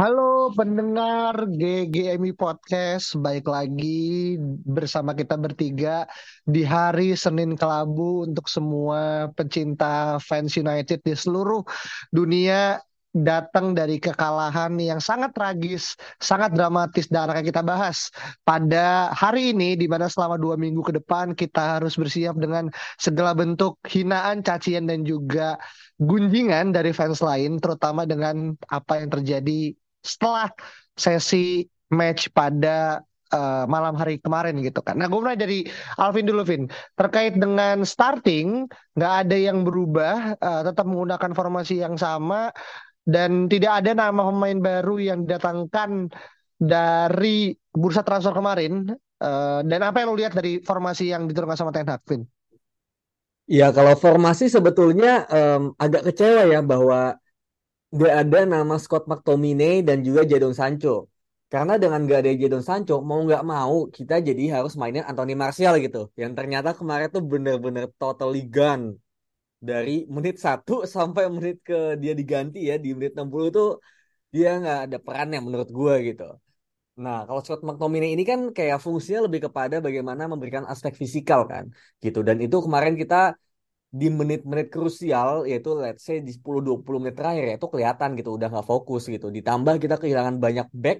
Halo pendengar GGMI Podcast, baik lagi bersama kita bertiga di hari Senin Kelabu untuk semua pencinta fans United di seluruh dunia datang dari kekalahan yang sangat tragis, sangat dramatis dan akan kita bahas pada hari ini di mana selama dua minggu ke depan kita harus bersiap dengan segala bentuk hinaan, cacian dan juga gunjingan dari fans lain, terutama dengan apa yang terjadi setelah sesi match pada uh, malam hari kemarin gitu kan. Nah, gue mulai dari Alvin dulu, Vin. Terkait dengan starting, nggak ada yang berubah, uh, tetap menggunakan formasi yang sama dan tidak ada nama pemain baru yang didatangkan dari bursa transfer kemarin. Uh, dan apa yang lo lihat dari formasi yang diturunkan sama Ten Hag, Vin? Ya, kalau formasi sebetulnya um, agak kecewa ya bahwa nggak ada nama Scott McTominay dan juga Jadon Sancho. Karena dengan gak ada Jadon Sancho, mau nggak mau kita jadi harus mainin Anthony Martial gitu. Yang ternyata kemarin tuh bener-bener totally gun. Dari menit 1 sampai menit ke dia diganti ya, di menit 60 tuh dia nggak ada perannya menurut gue gitu. Nah, kalau Scott McTominay ini kan kayak fungsinya lebih kepada bagaimana memberikan aspek fisikal kan, gitu. Dan itu kemarin kita di menit-menit krusial yaitu let's say di 10-20 menit terakhir ya itu kelihatan gitu udah nggak fokus gitu. Ditambah kita kehilangan banyak back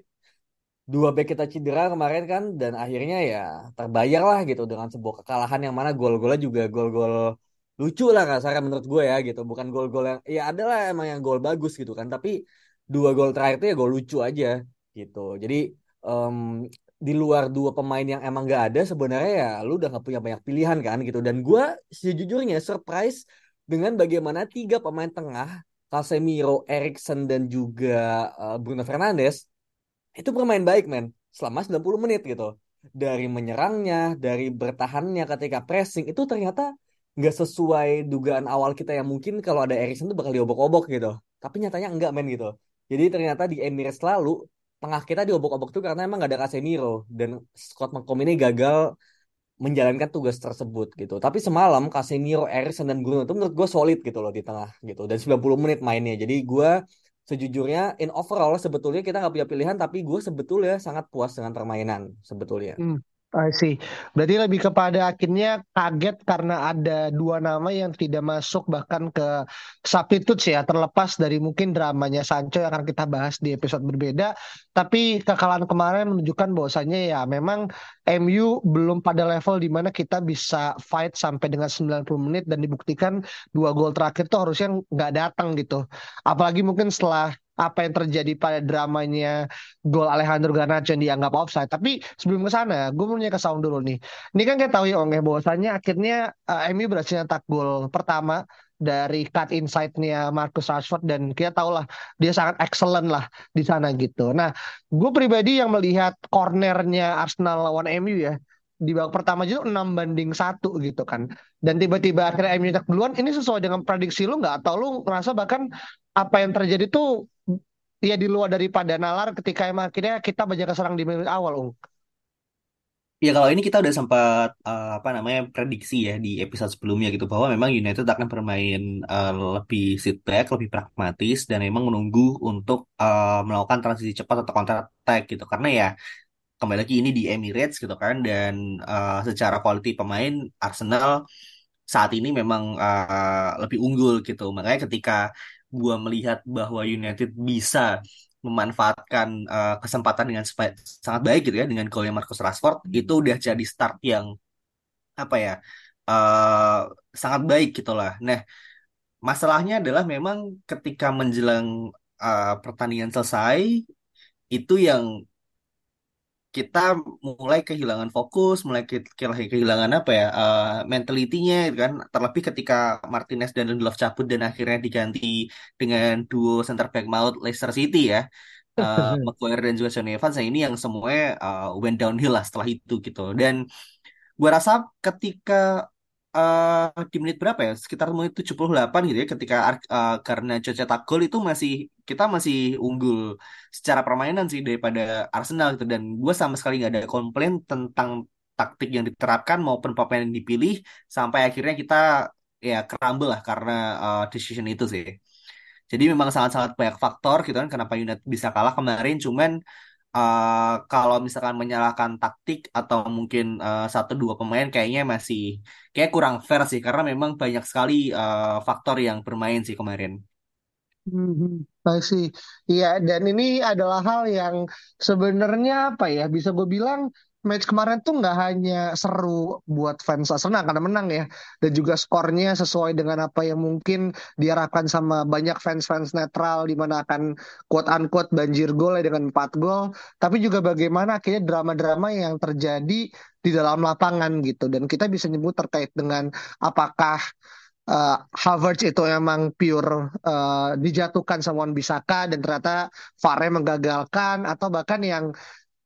dua back kita cedera kemarin kan dan akhirnya ya terbayar lah gitu dengan sebuah kekalahan yang mana gol-golnya juga gol-gol lucu lah kasarnya menurut gue ya gitu. Bukan gol-gol yang ya adalah emang yang gol bagus gitu kan tapi dua gol terakhir itu ya gol lucu aja gitu. Jadi um, di luar dua pemain yang emang gak ada sebenarnya ya lu udah gak punya banyak pilihan kan gitu. Dan gue sejujurnya surprise dengan bagaimana tiga pemain tengah Casemiro, Erikson dan juga uh, Bruno Fernandes itu bermain baik men selama 90 menit gitu. Dari menyerangnya dari bertahannya ketika pressing itu ternyata nggak sesuai dugaan awal kita yang mungkin kalau ada Erikson tuh bakal diobok-obok gitu. Tapi nyatanya enggak men gitu. Jadi ternyata di Emirates lalu tengah kita diobok-obok tuh karena emang gak ada Casemiro dan Scott McTominay gagal menjalankan tugas tersebut gitu. Tapi semalam Casemiro, Erikson dan Bruno itu menurut gue solid gitu loh di tengah gitu dan 90 menit mainnya. Jadi gue sejujurnya in overall sebetulnya kita nggak punya pilihan tapi gue sebetulnya sangat puas dengan permainan sebetulnya. Hmm. I see. Berarti lebih kepada akhirnya kaget karena ada dua nama yang tidak masuk bahkan ke substitutes ya, terlepas dari mungkin dramanya Sancho yang akan kita bahas di episode berbeda. Tapi kekalahan kemarin menunjukkan bahwasannya ya memang MU belum pada level di mana kita bisa fight sampai dengan 90 menit dan dibuktikan dua gol terakhir tuh harusnya nggak datang gitu. Apalagi mungkin setelah apa yang terjadi pada dramanya gol Alejandro Garnacho yang dianggap offside. Tapi sebelum ke sana, gue mau nanya ke Saung dulu nih. Ini kan kita tahu ya Ong ya bahwasannya akhirnya uh, MU berhasil nyetak gol pertama dari cut inside-nya Marcus Rashford dan kita tahu lah dia sangat excellent lah di sana gitu. Nah, gue pribadi yang melihat cornernya Arsenal lawan MU ya di babak pertama itu 6 banding satu gitu kan. Dan tiba-tiba akhirnya MU nyetak duluan, ini sesuai dengan prediksi lu nggak? Atau lu ngerasa bahkan apa yang terjadi tuh ya di luar daripada nalar ketika emang akhirnya kita banyak keserang di menit awal, Ung. Ya kalau ini kita udah sempat uh, apa namanya prediksi ya di episode sebelumnya gitu bahwa memang United akan bermain uh, lebih sit back, lebih pragmatis dan memang menunggu untuk uh, melakukan transisi cepat atau counter attack gitu karena ya kembali lagi ini di Emirates gitu kan dan uh, secara quality pemain Arsenal saat ini memang uh, lebih unggul gitu makanya ketika gua melihat bahwa United bisa memanfaatkan uh, kesempatan dengan sangat baik gitu ya dengan golnya Marcus Rashford itu udah jadi start yang apa ya uh, sangat baik gitulah. Nah masalahnya adalah memang ketika menjelang uh, pertandingan selesai itu yang kita mulai kehilangan fokus, mulai ke- ke- kehilangan apa ya, uh, mentality-nya gitu kan. Terlebih ketika Martinez dan Lindelof cabut dan akhirnya diganti dengan duo center back maut Leicester City ya. Uh, Maguire dan juga Johnny Evans, nah ini yang semuanya uh, went downhill lah setelah itu gitu. Dan gue rasa ketika uh, di menit berapa ya? Sekitar menit 78 gitu ya ketika uh, karena cetak gol itu masih kita masih unggul secara permainan sih daripada Arsenal gitu. Dan gue sama sekali nggak ada komplain tentang taktik yang diterapkan maupun pemain yang dipilih sampai akhirnya kita ya crumble lah karena uh, decision itu sih. Jadi memang sangat-sangat banyak faktor gitu kan kenapa United bisa kalah kemarin. Cuman uh, kalau misalkan menyalahkan taktik atau mungkin uh, satu dua pemain kayaknya masih kayak kurang fair sih karena memang banyak sekali uh, faktor yang bermain sih kemarin. Hmm, see. Iya, dan ini adalah hal yang sebenarnya apa ya, bisa gue bilang match kemarin tuh nggak hanya seru buat fans Arsenal karena menang ya, dan juga skornya sesuai dengan apa yang mungkin diharapkan sama banyak fans-fans netral di mana akan quote-unquote banjir gol ya dengan 4 gol, tapi juga bagaimana akhirnya drama-drama yang terjadi di dalam lapangan gitu, dan kita bisa nyebut terkait dengan apakah uh, Havertz itu emang pure uh, dijatuhkan sama Wan Bisaka dan ternyata VAR menggagalkan atau bahkan yang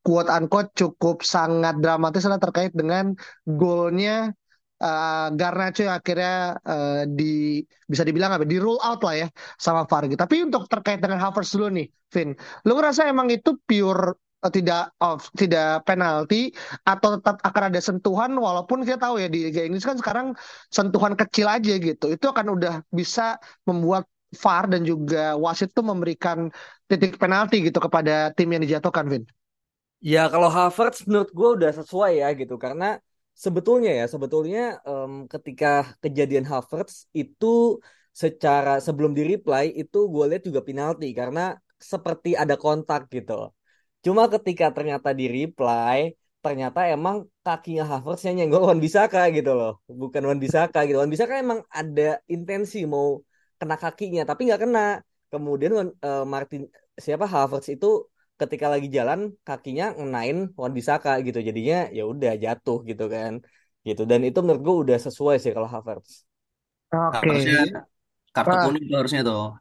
quote unquote cukup sangat dramatis adalah terkait dengan golnya uh, Garnacho yang akhirnya uh, di bisa dibilang apa di rule out lah ya sama VAR gitu. Tapi untuk terkait dengan Havertz dulu nih, Vin, lu ngerasa emang itu pure tidak off, tidak penalti atau tetap akan ada sentuhan walaupun kita tahu ya di Liga Inggris kan sekarang sentuhan kecil aja gitu. Itu akan udah bisa membuat VAR dan juga wasit tuh memberikan titik penalti gitu kepada tim yang dijatuhkan, Vin. Ya kalau Havertz menurut gue udah sesuai ya gitu karena sebetulnya ya sebetulnya um, ketika kejadian Havertz itu secara sebelum di reply itu gue lihat juga penalti karena seperti ada kontak gitu. Cuma ketika ternyata di reply, ternyata emang kakinya Havertz yang nyenggol Wan Bisaka gitu loh. Bukan Wan Bisaka gitu. Wan Bisaka emang ada intensi mau kena kakinya, tapi nggak kena. Kemudian uh, Martin siapa Havertz itu ketika lagi jalan kakinya ngenain Wan Bisaka gitu. Jadinya ya udah jatuh gitu kan. Gitu. Dan itu menurut gue udah sesuai sih kalau Havertz. Oke. Okay. Harusnya kartu kuning tuh harusnya tuh.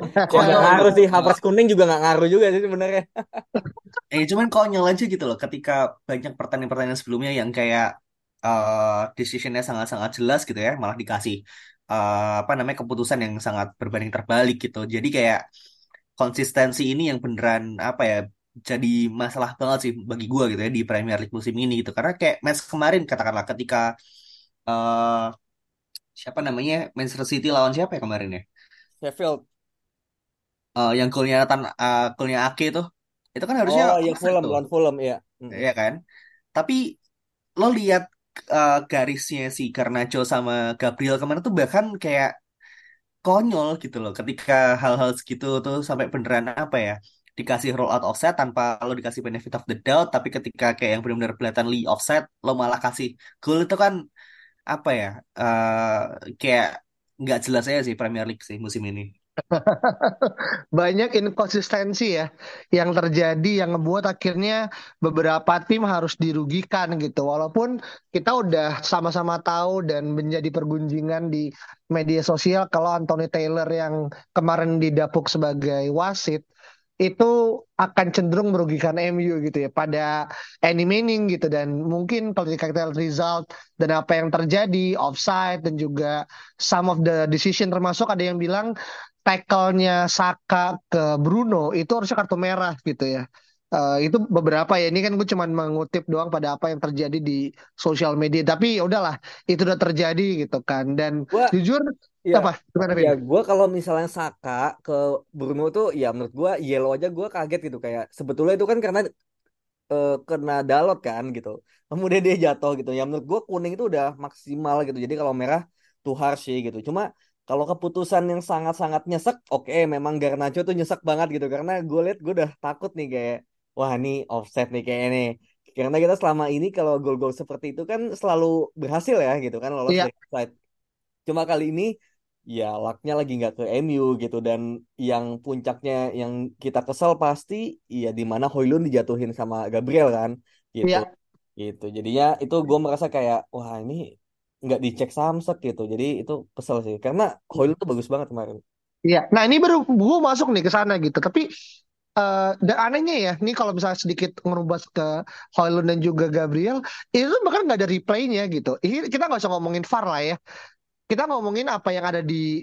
Kok nggak ngaruh sih, hapus kuning juga nggak ngaruh juga sih sebenarnya. eh cuman konyol aja gitu loh, ketika banyak pertanyaan-pertanyaan sebelumnya yang kayak uh, decisionnya sangat-sangat jelas gitu ya, malah dikasih uh, apa namanya keputusan yang sangat berbanding terbalik gitu. Jadi kayak konsistensi ini yang beneran apa ya jadi masalah banget sih bagi gue gitu ya di Premier League musim ini gitu. Karena kayak match kemarin katakanlah ketika uh, siapa namanya Manchester City lawan siapa ya kemarin ya? Sheffield. Uh, yang golnya tan uh, golnya Ake itu itu kan harusnya oh iya Fulham lawan Fulham ya iya kan? Tapi lo lihat uh, garisnya si Garnacho sama Gabriel ke mana tuh bahkan kayak konyol gitu loh. Ketika hal-hal segitu tuh sampai beneran apa ya dikasih roll out offset tanpa lo dikasih benefit of the doubt tapi ketika kayak yang benar-benar blatantly offset lo malah kasih goal itu kan apa ya uh, kayak nggak jelas aja sih Premier League sih musim ini Banyak inkonsistensi ya yang terjadi yang ngebuat akhirnya beberapa tim harus dirugikan gitu. Walaupun kita udah sama-sama tahu dan menjadi pergunjingan di media sosial kalau Anthony Taylor yang kemarin didapuk sebagai wasit itu akan cenderung merugikan MU gitu ya pada any meaning gitu dan mungkin kalau kita result dan apa yang terjadi offside dan juga some of the decision termasuk ada yang bilang tackle-nya Saka ke Bruno itu harusnya kartu merah gitu ya. Uh, itu beberapa ya. Ini kan gue cuma mengutip doang pada apa yang terjadi di sosial media. Tapi ya udahlah itu udah terjadi gitu kan. Dan gua, jujur ya, apa? Gimana ya gue kalau misalnya Saka ke Bruno tuh ya menurut gue yellow aja gue kaget gitu. Kayak sebetulnya itu kan karena uh, kena dalot kan gitu. Kemudian dia jatuh gitu. Ya menurut gue kuning itu udah maksimal gitu. Jadi kalau merah tuh harsh sih gitu. Cuma kalau keputusan yang sangat-sangat nyesek, oke okay, memang Garnacho tuh nyesek banget gitu karena gue liat gue udah takut nih kayak wah ini offset nih kayak ini. Karena kita selama ini kalau gol-gol seperti itu kan selalu berhasil ya gitu kan lolos yeah. offside. Cuma kali ini ya lucknya lagi nggak ke MU gitu dan yang puncaknya yang kita kesel pasti ya di mana Hoylund dijatuhin sama Gabriel kan gitu Iya. gitu jadinya itu gue merasa kayak wah ini nggak dicek samsek gitu jadi itu kesel sih karena Hoylund tuh bagus banget kemarin Iya. Nah ini baru gue masuk nih ke sana gitu. Tapi eh dan anehnya ya, nih kalau misalnya sedikit ngerubah ke Højlund dan juga Gabriel, itu bahkan nggak ada replaynya gitu. Ini kita nggak usah ngomongin VAR lah ya. Kita ngomongin apa yang ada di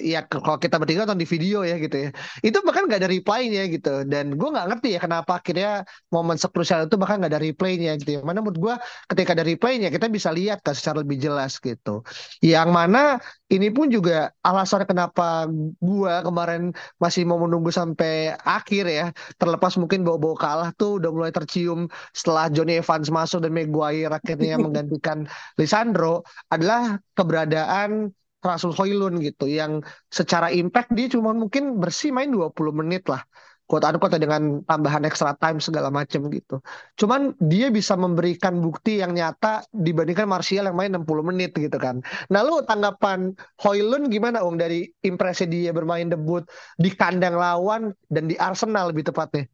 ya kalau kita bertiga nonton di video ya gitu ya. Itu bahkan nggak ada replaynya gitu. Dan gue nggak ngerti ya kenapa akhirnya momen sekrusial itu bahkan nggak ada replaynya gitu ya. Mana menurut gue ketika ada replaynya kita bisa lihat kan secara lebih jelas gitu. Yang mana ini pun juga alasan kenapa gue kemarin masih mau menunggu sampai akhir ya. Terlepas mungkin bawa-bawa kalah tuh udah mulai tercium setelah Johnny Evans masuk dan Maguire akhirnya menggantikan Lisandro adalah keberadaan Rasul Hoylund gitu yang secara impact dia cuma mungkin bersih main 20 menit lah quote unquote dengan tambahan extra time segala macam gitu. Cuman dia bisa memberikan bukti yang nyata dibandingkan Martial yang main 60 menit gitu kan. Nah lu tanggapan Hoylund gimana Ung dari impresi dia bermain debut di kandang lawan dan di Arsenal lebih tepatnya?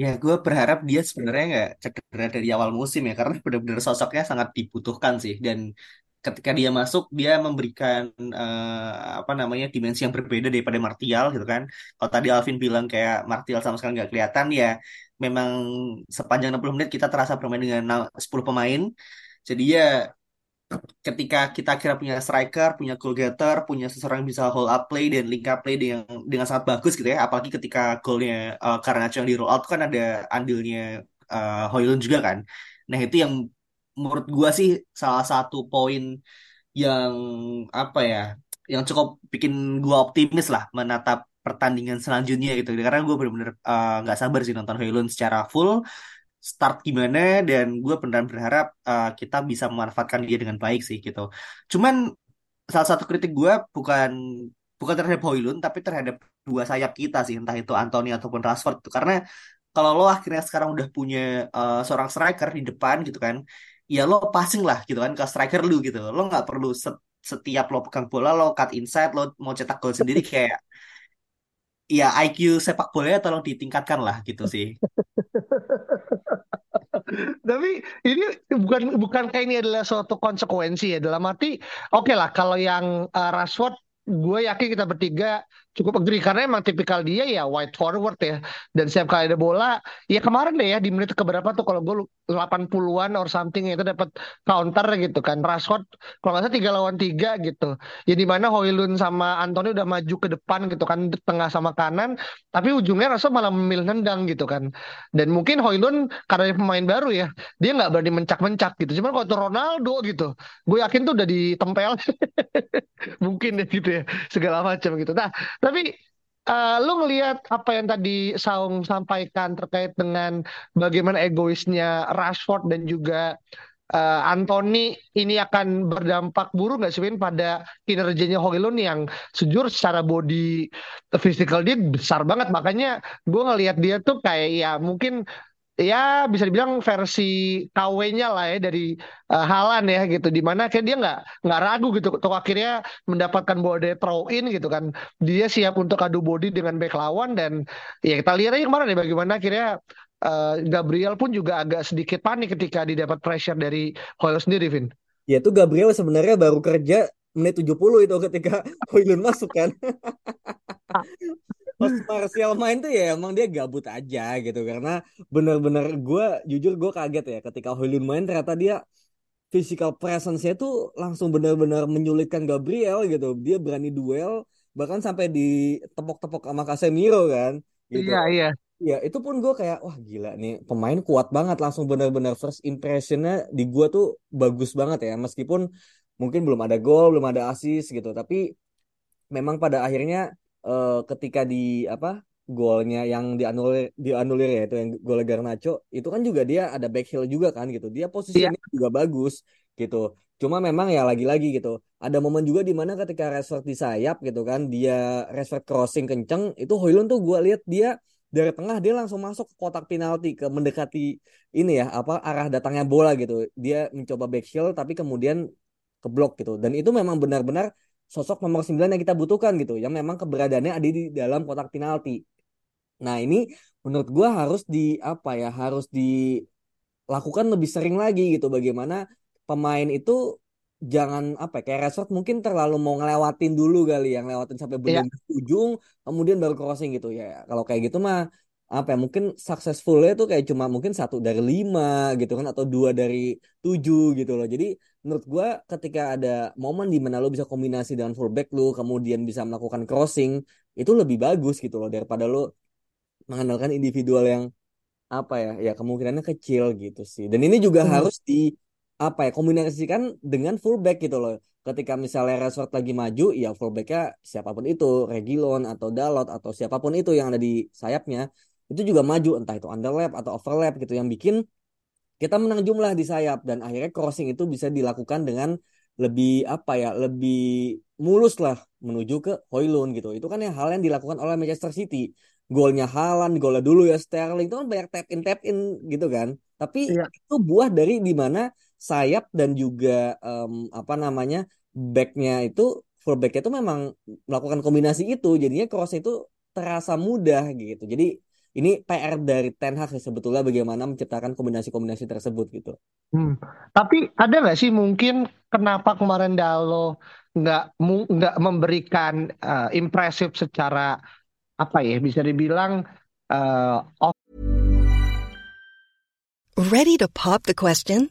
Ya, gue berharap dia sebenarnya nggak cedera dari awal musim ya, karena benar-benar sosoknya sangat dibutuhkan sih. Dan ketika dia masuk, dia memberikan eh, apa namanya dimensi yang berbeda daripada Martial gitu kan. Kalau tadi Alvin bilang kayak Martial sama sekali nggak kelihatan, ya memang sepanjang 60 menit kita terasa bermain dengan na- 10 pemain. Jadi ya ketika kita kira punya striker, punya goal getter, punya seseorang yang bisa hold up play dan link up play dengan dengan sangat bagus gitu ya. Apalagi ketika golnya uh, Garnacho yang di roll out kan ada andilnya uh, Højlund juga kan. Nah itu yang menurut gua sih salah satu poin yang apa ya, yang cukup bikin gua optimis lah menatap pertandingan selanjutnya gitu. Karena gue bener-bener uh, nggak sabar sih nonton Højlund secara full start gimana dan gue beneran berharap uh, kita bisa memanfaatkan dia dengan baik sih gitu. Cuman salah satu kritik gue bukan bukan terhadap Højlund tapi terhadap dua sayap kita sih entah itu Anthony ataupun Rashford karena kalau lo akhirnya sekarang udah punya uh, seorang striker di depan gitu kan ya lo passing lah gitu kan ke striker lu gitu. Lo nggak perlu set- setiap lo pegang bola lo cut inside lo mau cetak gol sendiri kayak ya IQ sepak bolanya tolong ditingkatkan lah gitu sih. Tapi ini bukan bukan kayak ini adalah suatu konsekuensi ya? Dalam arti oke lah kalau yang uh, Rashford gue yakin kita bertiga cukup agree. Karena emang tipikal dia ya wide forward ya. Dan setiap kali ada bola ya kemarin deh ya di menit keberapa tuh kalau gue 80-an or something itu dapat counter gitu kan. Rashford kalau nggak salah tiga lawan tiga gitu. Ya di mana Hoylund sama Anthony udah maju ke depan gitu kan tengah sama kanan. Tapi ujungnya Rashford malah memilih nendang gitu kan. Dan mungkin Hoylund karena dia pemain baru ya dia nggak berani mencak-mencak gitu. Cuman kalau itu Ronaldo gitu gue yakin tuh udah ditempel. Mungkin ya gitu ya segala macam gitu. Nah tapi eh, lu ngelihat apa yang tadi Saung sampaikan terkait dengan bagaimana egoisnya Rashford dan juga eh, Anthony ini akan berdampak buruk nggak sih Win pada kinerjanya Højlund yang sejujur secara body physical dia besar banget. Makanya gue ngelihat dia tuh kayak ya mungkin ya bisa dibilang versi KW-nya lah ya dari uh, Haaland ya gitu. Di mana akhirnya dia nggak nggak ragu gitu untuk akhirnya mendapatkan bola dari throw in gitu kan. Dia siap untuk adu body dengan back lawan dan ya kita lihat aja kemarin ya bagaimana akhirnya uh, Gabriel pun juga agak sedikit panik ketika didapat pressure dari Hoyle sendiri Vin. Ya itu Gabriel sebenarnya baru kerja menit 70 itu ketika Hoylund masuk kan pas Martial main tuh ya emang dia gabut aja gitu. Karena bener-bener gue jujur gue kaget ya ketika Hoylund main ternyata dia physical presence-nya tuh langsung bener-bener menyulitkan Gabriel gitu. Dia berani duel bahkan sampai ditepok-tepok sama Casemiro kan gitu. Iya iya. Ya itu pun gue kayak wah gila nih pemain kuat banget. Langsung bener-bener first impressionnya di gue tuh bagus banget ya. Meskipun mungkin belum ada gol belum ada assist gitu. Tapi memang pada akhirnya eh, ketika di apa golnya yang dianulir dianulir ya itu yang gol Garnacho itu kan juga dia ada back heel juga kan gitu. Dia posisinya juga bagus gitu. Cuma memang ya lagi-lagi gitu ada momen juga di mana ketika Rashford di sayap gitu kan dia Rashford crossing kenceng itu Højlund tuh gue lihat dia dari tengah dia langsung masuk ke kotak penalti ke mendekati ini ya apa arah datangnya bola gitu. Dia mencoba back heel tapi kemudian ke blok gitu. Dan itu memang benar-benar sosok nomor 9 yang kita butuhkan gitu, yang memang keberadaannya ada di dalam kotak penalti. Nah, ini menurut gue harus di apa ya, harus dilakukan lebih sering lagi gitu bagaimana pemain itu jangan apa ya, kayak Rashford mungkin terlalu mau ngelewatin dulu kali yang lewatin sampai belum yeah. ujung kemudian baru crossing gitu ya kalau kayak gitu mah apa ya mungkin successfulnya tuh kayak cuma mungkin satu dari lima gitu kan atau dua dari tujuh gitu loh. Jadi menurut gue ketika ada momen di mana lo bisa kombinasi dengan fullback lo kemudian bisa melakukan crossing itu lebih bagus gitu loh daripada lo mengandalkan individual yang apa ya ya kemungkinannya kecil gitu sih. Dan ini juga hmm. harus di apa ya kombinasikan dengan fullback gitu loh. Ketika misalnya Rashford lagi maju ya fullbacknya siapa pun itu Regilon atau Dalot atau siapa pun itu yang ada di sayapnya itu juga maju entah itu underlap atau overlap gitu yang bikin kita menang jumlah di sayap. Dan akhirnya crossing itu bisa dilakukan dengan lebih apa ya lebih mulus lah menuju ke Hoylund gitu. Itu kan yang hal yang dilakukan oleh Manchester City. Golnya Haaland golnya dulu ya Sterling itu kan banyak tap in tap in gitu kan. Tapi iya. itu buah dari di mana sayap dan juga um, apa namanya backnya itu fullbacknya itu memang melakukan kombinasi itu. Jadinya cross itu terasa mudah gitu. Jadi ini PR dari Ten Hag sih sebetulnya bagaimana menciptakan kombinasi-kombinasi tersebut gitu. Hmm. Tapi ada nggak sih mungkin kenapa kemarin Dalo nggak nggak memberikan uh, impresif secara apa ya bisa dibilang uh, Ready to pop the question?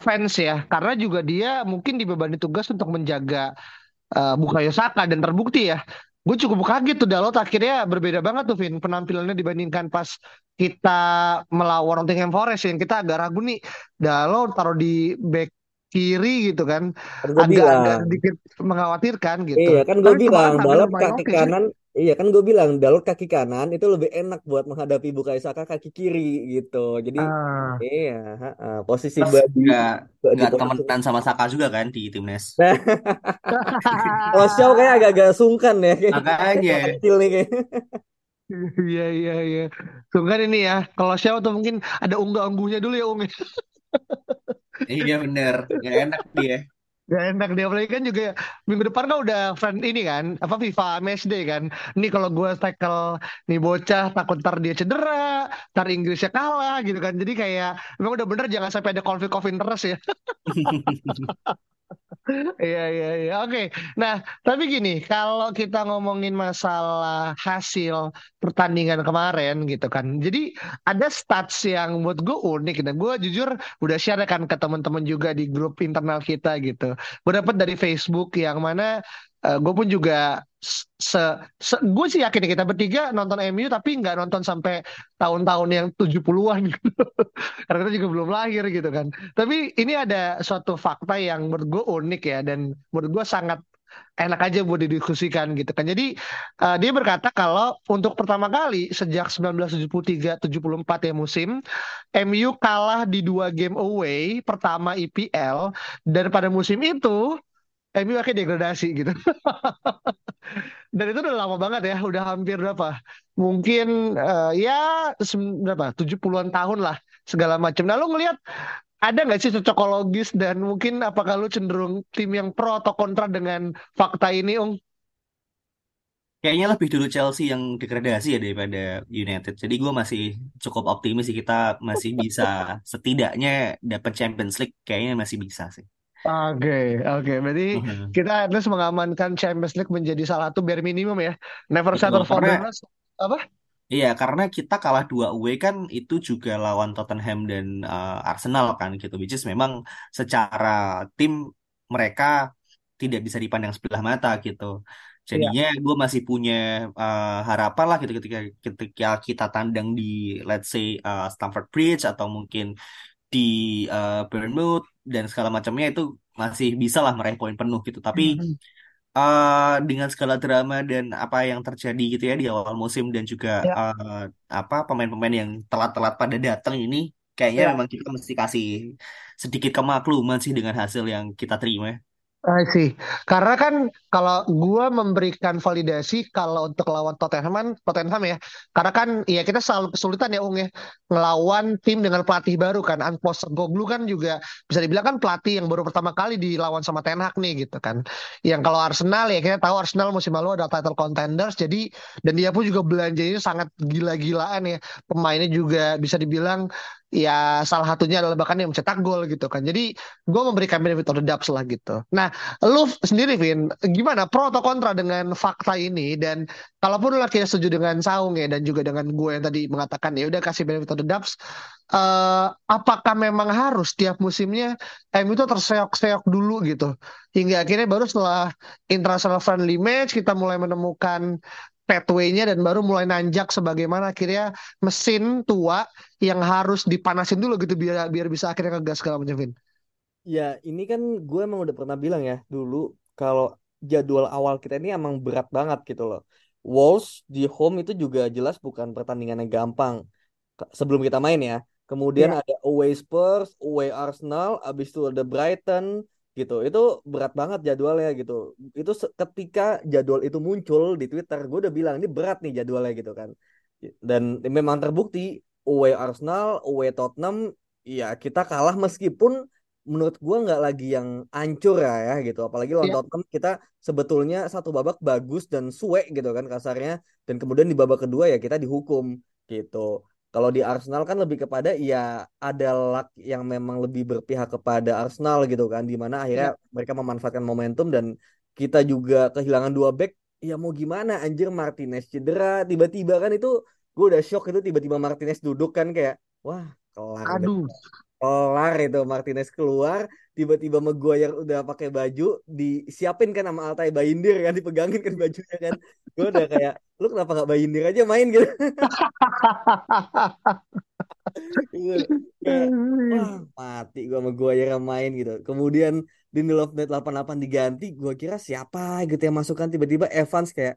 Fans ya, karena juga dia mungkin dibebani tugas untuk menjaga uh, Bukayo Saka dan terbukti ya. Gue cukup kaget tuh Dalot akhirnya berbeda banget tuh Vin penampilannya dibandingkan pas kita melawan Nottingham Forest yang kita agak ragu nih. Dalot taruh di back kiri gitu kan. Agak-agak sedikit mengkhawatirkan gitu. Iya kan gue bilang Dalot kaki kanan Iya kan gue bilang Dalot kaki kanan itu lebih enak buat menghadapi Bukayo Saka kaki kiri gitu. Jadi ah. iya, uh, posisi Badi nggak nggak temenan sama Saka juga kan di timnas. Shaw kayak agak-agak sungkan ya. Makanya. Kecil nih kayak. Iya iya iya. Sungkan ini ya. Kalau Shaw tuh mungkin ada unggah-ungguhnya dulu ya Ung. iya bener. Gak enak dia. Gak enak dia apalagi kan juga minggu depan kan udah friend ini kan apa FIFA MSD kan. Ini kalau gue tackle nih bocah takut ntar dia cedera, ntar Inggrisnya kalah gitu kan. Jadi kayak memang udah bener jangan sampai ada konflik of interest ya. Iya iya iya. Oke. Nah, tapi gini, kalau kita ngomongin masalah hasil pertandingan kemarin gitu kan. Jadi ada stats yang buat gue unik dan gue jujur udah share kan ke teman-teman juga di grup internal kita gitu. Gue dapet dari Facebook yang mana uh, eh, gue pun juga se, se gue sih yakin kita bertiga nonton MU tapi nggak nonton sampai tahun-tahun yang 70-an gitu. Karena kita juga belum lahir gitu kan. Tapi ini ada suatu fakta yang menurut gue unik ya dan menurut gue sangat enak aja buat didiskusikan gitu kan. Jadi uh, dia berkata kalau untuk pertama kali sejak 1973-74 ya musim MU kalah di dua game away pertama IPL dan pada musim itu MU akhirnya degradasi gitu. Dan itu udah lama banget ya, udah hampir berapa? Mungkin uh, ya berapa? 70-an tahun lah segala macam. Nah, lu ngelihat ada nggak sih cocokologis dan mungkin apakah lu cenderung tim yang pro atau kontra dengan fakta ini, Ung? Kayaknya lebih dulu Chelsea yang degradasi ya daripada United. Jadi gue masih cukup optimis sih kita masih bisa setidaknya dapat Champions League. Kayaknya masih bisa sih. Oke, oke. Berarti Mhm. kita at least mengamankan Champions League menjadi salah satu bare minimum ya. Never settle for karena. Apa? Iya, karena kita kalah 2 away kan itu juga lawan Tottenham dan uh, Arsenal kan gitu. Which is memang secara tim mereka tidak bisa dipandang sebelah mata gitu. Iya. Jadinya gue masih punya uh, harapan lah gitu ketika ketika kita tandang di let's say uh, Stamford Bridge atau mungkin di uh, Bournemouth dan segala macamnya itu masih bisa lah meraih poin penuh gitu. Tapi Mhm. eh dengan segala drama dan apa yang terjadi gitu ya di awal musim dan juga Ya, eh, apa pemain-pemain yang telat-telat pada datang ini kayaknya ya. memang kita mesti kasih sedikit kemakluman sih dengan hasil yang kita terima. I see. Karena kan kalau gua memberikan validasi kalau untuk lawan Tottenham, Tottenham ya. Karena kan ya kita selalu kesulitan ya Ung ya ngelawan tim dengan pelatih baru kan. Postecoglou kan juga bisa dibilang kan pelatih yang baru pertama kali dilawan sama Ten Hag nih gitu kan. Yang kalau Arsenal ya kita tahu Arsenal musim lalu ada title contenders jadi dan dia pun juga belanjanya sangat gila-gilaan ya. Pemainnya juga bisa dibilang ya salah satunya adalah bahkan yang mencetak gol gitu kan. Jadi gue memberikan benefit of the doubt lah gitu. Nah Lu sendiri, Vin, gimana pro atau kontra dengan fakta ini? Dan kalaupun lu akhirnya setuju dengan Saung ya, dan juga dengan gue yang tadi mengatakan ya udah kasih benefit of the doubt, eh, apakah memang harus tiap musimnya MU itu terseok-seok dulu gitu, hingga akhirnya baru setelah international friendly match kita mulai menemukan pathway-nya dan baru mulai nanjak sebagaimana akhirnya mesin tua yang harus dipanasin dulu gitu biar biar bisa akhirnya ngegas segala macam, Vin. Ya, ini kan gue emang udah pernah bilang ya dulu kalau jadwal awal kita ini emang berat banget gitu loh. Wolves di home itu juga jelas bukan pertandingan yang gampang sebelum kita main ya. Kemudian Ya, ada away Spurs, away Arsenal, abis itu ada Brighton gitu. Itu berat banget jadwalnya gitu. Itu ketika jadwal itu muncul di Twitter, gue udah bilang ini berat nih jadwalnya gitu kan. Dan memang terbukti away Arsenal, away Tottenham, ya kita kalah meskipun menurut gua nggak lagi yang ancur ya, ya gitu. Apalagi lawan ya, Tottenham kita sebetulnya satu babak bagus dan suwe gitu kan kasarnya. Dan kemudian di babak kedua ya kita dihukum gitu. Kalau di Arsenal kan lebih kepada ya ada luck yang memang lebih berpihak kepada Arsenal gitu kan. Di mana akhirnya ya. mereka memanfaatkan momentum dan kita juga kehilangan dua back. Ya mau gimana anjir Martinez cedera. Tiba-tiba kan itu gue udah shock itu tiba-tiba Martinez duduk kan kayak wah kelar Aduh. Kelar itu Martinez keluar tiba-tiba Maguire udah pakai baju disiapin kan sama Altay Bayindir kan dipegangin kan bajunya kan. Gue udah kayak lu kenapa gak Bayindir aja main? gitu. Kayak wah mati gue sama Maguire main gitu. Kemudian di Love Net 88 diganti gue kira siapa gitu yang masukkan tiba-tiba Evans kayak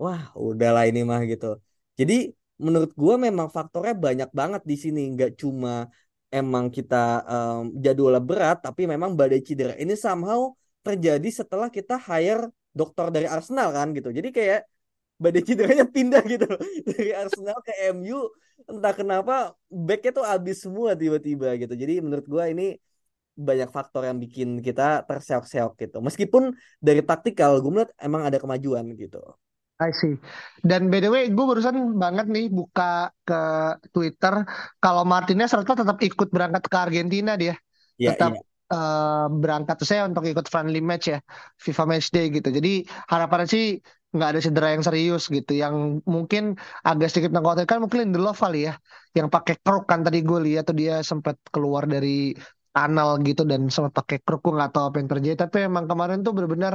wah udahlah ini mah gitu. Jadi menurut gue memang faktornya banyak banget di sini nggak cuma emang kita em, jadwalnya berat tapi memang badai cedera ini somehow terjadi setelah kita hire dokter dari Arsenal kan gitu. Jadi kayak badai cederanya pindah gitu. Dari Arsenal ke MU entah kenapa backnya tuh habis semua tiba-tiba gitu. Jadi menurut gue ini banyak faktor yang bikin kita terseok-seok gitu. Meskipun dari taktikal gue melihat emang ada kemajuan gitu I see. Dan by the way, gue barusan banget nih buka ke Twitter kalau Martinez serta tetap ikut berangkat ke Argentina dia, Iya, tetap iya. eh, berangkat saya untuk ikut friendly match ya, FIFA Match Day gitu. Jadi harapannya sih nggak ada cedera yang serius gitu, yang mungkin agak sedikit mengkhawatirkan mungkin Lindelof kali ya, yang pakai kruk kan tadi gue lihat tuh dia sempat keluar dari tunnel gitu dan sempat pakai kruk gue nggak tahu apa yang terjadi. Tapi emang kemarin tuh benar-benar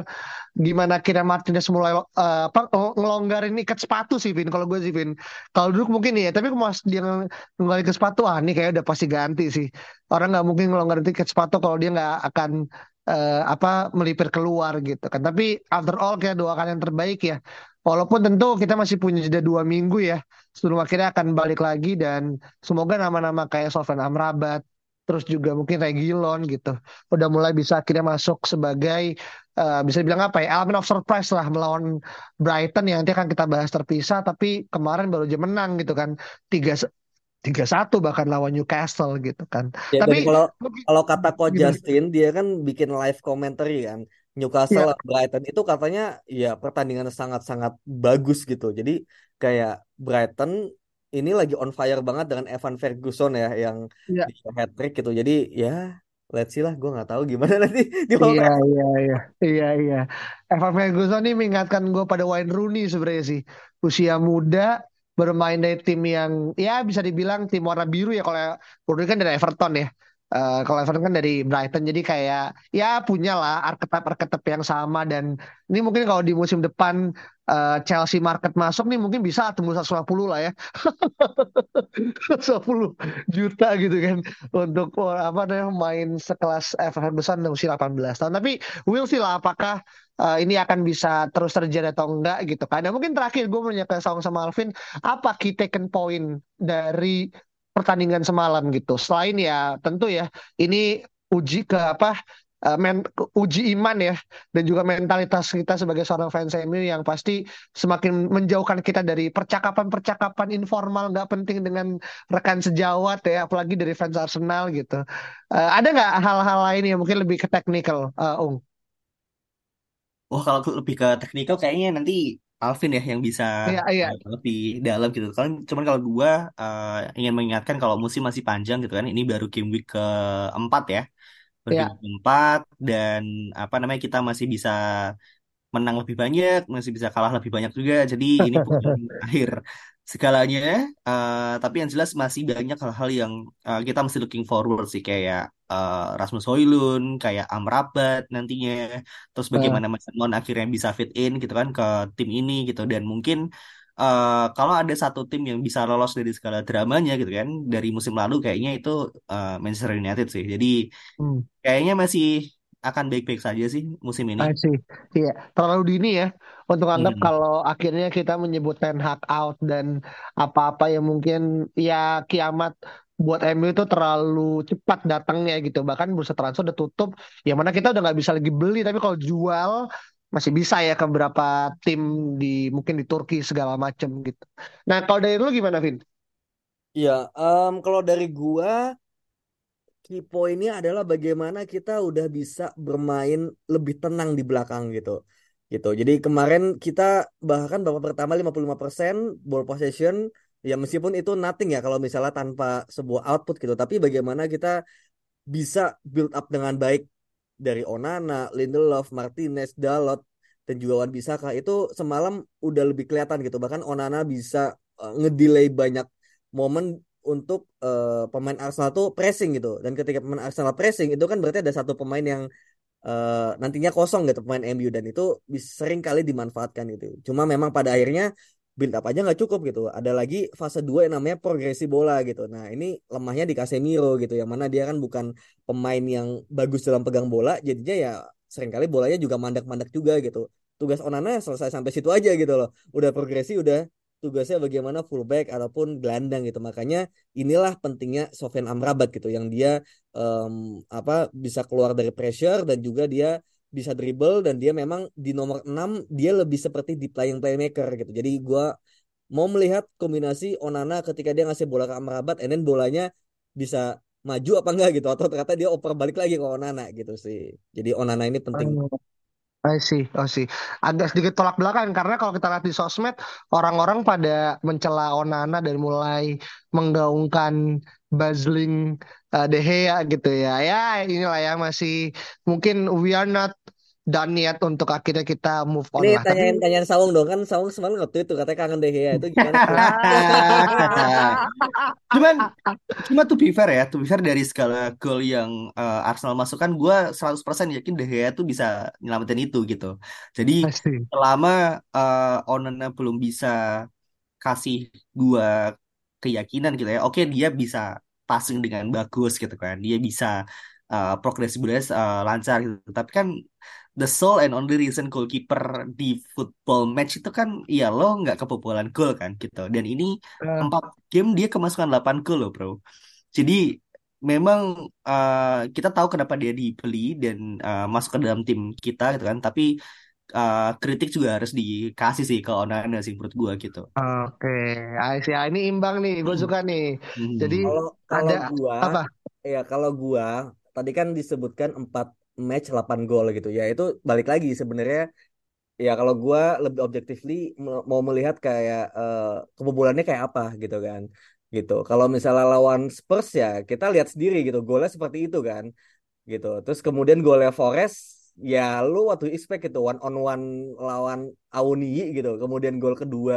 gimana akhirnya Martinez mulai eh, apa ng- ngelonggarin ikat sepatu sih Vin. Kalau gue sih Vin. Kalau dulu mungkin iya tapi pas dia ng- ngelonggarin ikat sepatu ah ini kayak udah pasti ganti sih. Orang nggak mungkin ngelonggarin ikat sepatu kalau dia nggak akan eh, apa melipir keluar gitu kan. Tapi after all kita doakan yang terbaik ya. Walaupun tentu kita masih punya jeda dua minggu ya sebelum akhirnya akan balik lagi dan semoga nama-nama kayak Sofyan Amrabat terus juga mungkin Reguilon gitu udah mulai bisa akhirnya masuk sebagai eh, bisa dibilang apa ya elemen of surprise lah melawan Brighton yang nanti akan kita bahas terpisah tapi kemarin baru aja menang gitu kan tiga tiga satu bahkan lawan Newcastle gitu kan Ya, tapi kalau kalau kata gimana? Justin, dia kan bikin live commentary kan. Newcastle Ya, lawan Brighton itu katanya ya pertandingan sangat-sangat bagus gitu. Jadi kayak Brighton ini lagi on fire banget dengan Evan Ferguson ya yang ya, bisa hat trick gitu. Jadi ya let's see lah gue nggak tahu gimana nanti di Iya, iya, iya, iya, iya. Evan Ferguson ini mengingatkan gue pada Wayne Rooney sebenarnya sih. Usia muda, bermain dari tim yang ya bisa dibilang tim warna biru ya kalau Rooney kan dari Everton ya. Uh, kalau Everton kan dari Brighton jadi kayak ya punya lah arketip yang sama. Dan ini mungkin kalau di musim depan uh, Chelsea market masuk nih mungkin bisa tembus 150 lah ya. 150 juta gitu kan untuk apa namanya main sekelas Ferguson usia 18 tahun. Tapi will sih lah apakah uh, ini akan bisa terus terjadi atau enggak gitu kan. Dan mungkin terakhir gue Saung sama Alvin, apa key taken point dari pertandingan semalam gitu. Selain ya tentu ya ini uji ke apa uh, men, uji iman ya dan juga mentalitas kita sebagai seorang fans MU yang pasti semakin menjauhkan kita dari percakapan-percakapan informal nggak penting dengan rekan sejawat ya apalagi dari fans Arsenal gitu. Uh, ada nggak hal-hal lain yang mungkin lebih ke teknikal, uh, Ung? Wah kalau lebih ke teknikal kayaknya nanti Alvin ya yang bisa iya, iya. Lebih dalam gitu. Kalau cuman kalau gua uh, ingin mengingatkan kalau musim masih panjang gitu kan. Ini baru game week keempat ya. Baru iya. game week keempat dan apa namanya kita masih bisa menang lebih banyak, masih bisa kalah lebih banyak juga. Jadi ini bukan akhir segalanya. Uh, tapi yang jelas masih banyak hal-hal yang uh, kita masih looking forward sih kayak uh, Rasmus Hoylund, kayak Amrabat nantinya, terus bagaimana uh. Mason akhirnya bisa fit in gitu kan ke tim ini gitu dan mungkin uh, kalau ada satu tim yang bisa lolos dari segala dramanya gitu kan dari musim lalu kayaknya itu uh, Manchester United sih. Jadi hmm. kayaknya masih akan baik-baik saja sih musim ini. sih, iya terlalu dini ya untuk anggap hmm. kalau akhirnya kita menyebut Ten Hag out dan apa-apa yang mungkin ya kiamat buat MU itu terlalu cepat datangnya gitu. Bahkan bursa transfer udah tutup, yang mana kita udah nggak bisa lagi beli. Tapi kalau jual masih bisa ya ke beberapa tim di mungkin di Turki segala macam gitu. Nah kalau dari lu gimana, Vin? Iya, um, kalau dari gua key pointnya adalah bagaimana kita udah bisa bermain lebih tenang di belakang gitu. Gitu. Jadi kemarin kita bahkan babak pertama 55% ball possession ya meskipun itu nothing ya kalau misalnya tanpa sebuah output gitu tapi bagaimana kita bisa build up dengan baik dari Onana, Lindelof, Martinez, Dalot dan juga Wan Bisaka itu semalam udah lebih kelihatan gitu bahkan Onana bisa uh, ngedelay banyak momen untuk uh, pemain Arsenal tuh pressing gitu dan ketika pemain Arsenal pressing itu kan berarti ada satu pemain yang uh, nantinya kosong gitu pemain MU dan itu sering kali dimanfaatkan gitu cuma memang pada akhirnya build up aja nggak cukup gitu. Ada lagi fase 2 yang namanya progresi bola gitu. Nah, ini lemahnya di Casemiro gitu yang mana dia kan bukan pemain yang bagus dalam pegang bola, jadinya ya sering kali bolanya juga mandak-mandak juga gitu. Tugas Onana selesai sampai situ aja gitu loh. Udah progresi udah tugasnya bagaimana fullback ataupun gelandang gitu. Makanya inilah pentingnya Sofian Amrabat gitu yang dia um, apa bisa keluar dari pressure dan juga dia bisa dribble dan dia memang di nomor 6 dia lebih seperti di playing playmaker gitu. Jadi gue mau melihat kombinasi Onana ketika dia ngasih bola ke Amrabat and then bolanya bisa maju apa enggak gitu atau ternyata dia oper balik lagi ke Onana gitu sih. Jadi Onana ini penting. I see, oh sih. Agak sedikit tolak belakang karena kalau kita lihat di sosmed orang-orang pada mencela Onana dan mulai menggaungkan Basling uh, De Gea gitu ya. Ya inilah ya masih mungkin we are not done yet untuk akhirnya kita move on Ini lah. tanyain Tapi... tanyain Sawung dong kan Sawung semalam waktu itu katanya kangen De Gea itu gimana? cuman cuma tuh be fair ya, tuh be fair dari segala gol yang uh, Arsenal masukkan gue 100% yakin De Gea tuh bisa nyelamatin itu gitu. Jadi selama uh, Onana belum bisa kasih gue keyakinan gitu ya. Oke, dia bisa passing dengan bagus gitu kan. Dia bisa uh, progresibilitas uh, lancar gitu. Tapi kan the sole and only reason goalkeeper di football match itu kan ya lo nggak kebobolan gol kan gitu. Dan ini uh. empat game dia kemasukan 8 gol loh bro. Jadi memang uh, kita tahu kenapa dia dibeli dan uh, masuk ke dalam tim kita gitu kan. Tapi uh, kritik juga harus dikasih sih ke Onana sih menurut gue gitu. Oke, okay. ya ini imbang nih, gue hmm. suka nih. Hmm. Jadi kalau, kalau ada gua, apa? Ya kalau gua tadi kan disebutkan 4 match 8 gol gitu ya. Itu balik lagi sebenarnya ya kalau gua lebih objectively mau melihat kayak uh, kebobolannya kayak apa gitu kan. Gitu. Kalau misalnya lawan Spurs ya kita lihat sendiri gitu golnya seperti itu kan. gitu. Terus kemudian golnya Forest ya lu waktu expect gitu one on one lawan Awoniyi gitu. Kemudian gol kedua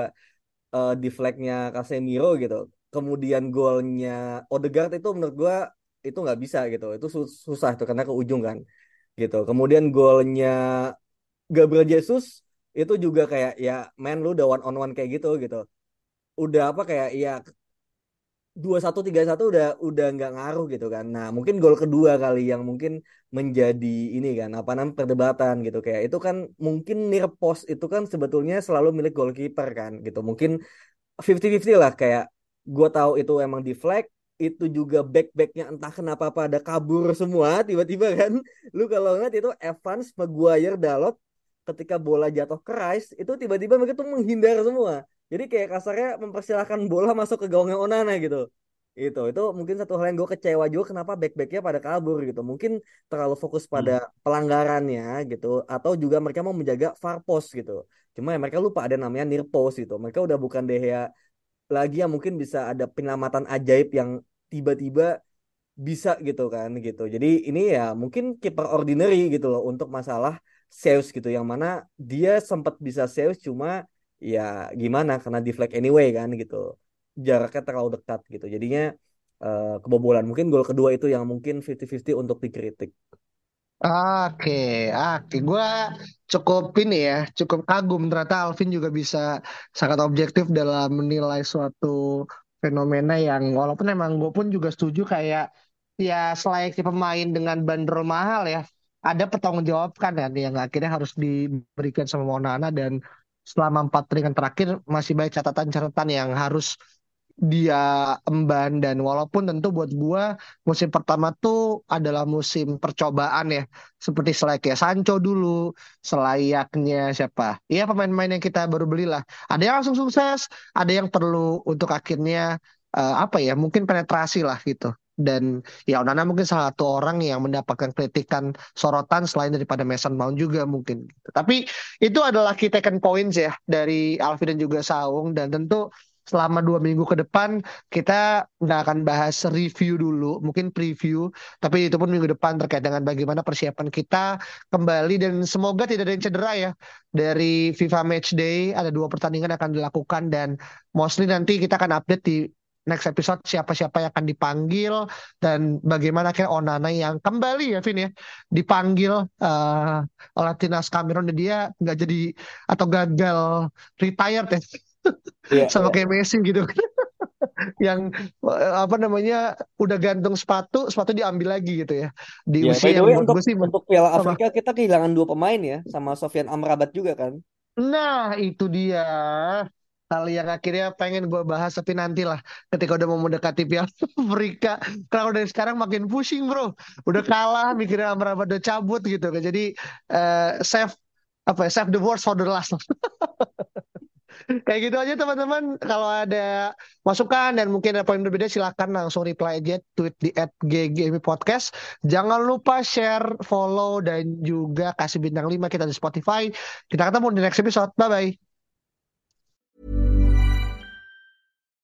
uh, di flagnya Casemiro gitu. Kemudian golnya Odegaard itu menurut gua itu nggak bisa gitu. Itu susah tuh karena ke ujung kan gitu. Kemudian golnya Gabriel Jesus itu juga kayak ya man lu udah one on one kayak gitu gitu. Udah apa kayak ya dua satu tiga satu udah udah nggak ngaruh gitu kan. Nah mungkin gol kedua kali yang mungkin menjadi ini kan apa namanya perdebatan gitu kayak itu kan mungkin near post itu kan sebetulnya selalu milik goalkeeper kan gitu. Mungkin 50-50 lah kayak gue tahu itu emang di flag itu juga back-backnya entah kenapa pada kabur semua tiba-tiba kan. Lu kalau ngeliat itu Evans, Maguire, Dalot ketika bola jatuh ke Rice itu tiba-tiba mereka tuh menghindar semua. Jadi kayak kasarnya mempersilahkan bola masuk ke gawangnya Onana gitu. Itu itu mungkin satu hal yang gue kecewa juga kenapa back-backnya pada kabur gitu. Mungkin terlalu fokus pada hmm. pelanggarannya gitu atau juga mereka mau menjaga far post gitu. Cuma ya mereka lupa ada namanya near post gitu. Mereka udah bukan Dehya lagi yang mungkin bisa ada penyelamatan ajaib yang tiba-tiba bisa gitu kan gitu. Jadi ini ya mungkin keeper ordinary gitu loh untuk masalah Zeus gitu yang mana dia sempat bisa Zeus cuma ya gimana karena di flag anyway kan gitu. Jaraknya terlalu dekat gitu. Jadinya uh, kebobolan. Mungkin gol kedua itu yang mungkin 50-50 untuk dikritik. Oke, oke, gue cukup ini ya, cukup kagum. Ternyata Alvin juga bisa sangat objektif dalam menilai suatu fenomena yang walaupun emang gue pun juga setuju kayak ya selayaknya pemain dengan bandrol mahal ya, ada pertanggungjawabkan ya yang akhirnya harus diberikan sama Monana dan selama empat pertandingan terakhir masih banyak catatan-catatan yang harus dia emban. Dan walaupun tentu buat gua musim pertama tuh adalah musim percobaan ya. Seperti selayaknya Sancho dulu selayaknya siapa? Ya pemain-pemain yang kita baru belilah ada yang langsung sukses ada yang perlu untuk akhirnya uh, apa ya mungkin penetrasi lah gitu. Dan ya Onana mungkin salah satu orang yang mendapatkan kritikan sorotan selain daripada Mason Mount juga mungkin. Tapi itu adalah key taken points ya dari Alfi dan juga Saung. Dan tentu selama dua minggu ke depan kita nggak akan bahas review dulu, mungkin preview, tapi itu pun minggu depan terkait dengan bagaimana persiapan kita kembali. Dan semoga tidak ada yang cedera ya dari FIFA Match Day ada dua pertandingan akan dilakukan dan mostly nanti kita akan update di next episode siapa-siapa yang akan dipanggil dan bagaimana kayak Onana yang kembali ya Vin ya dipanggil uh, oleh Tinas Cameron dan dia nggak jadi atau gagal retired ya yeah, sama yeah. kayak Messi gitu. Yang eh, apa namanya udah gantung sepatu sepatu diambil lagi gitu ya. Di yeah, usia yang untuk, sih, untuk Piala Afrika kita kehilangan dua pemain ya sama Sofian Amrabat juga kan? Nah itu dia. Hal yang akhirnya pengen gue bahas tapi nanti lah ketika udah mau mendekati Piala Afrika. Kalau dari sekarang makin pusing bro. Udah kalah mikirnya Amrabat udah cabut gitu kan. Jadi uh, save apa ya save the worst for the last kayak gitu aja teman-teman. Kalau ada masukan dan mungkin ada poin berbeda silahkan langsung reply aja tweet di at Podcast. Jangan lupa share follow dan juga kasih bintang 5 kita di Spotify. Kita ketemu di next episode. Bye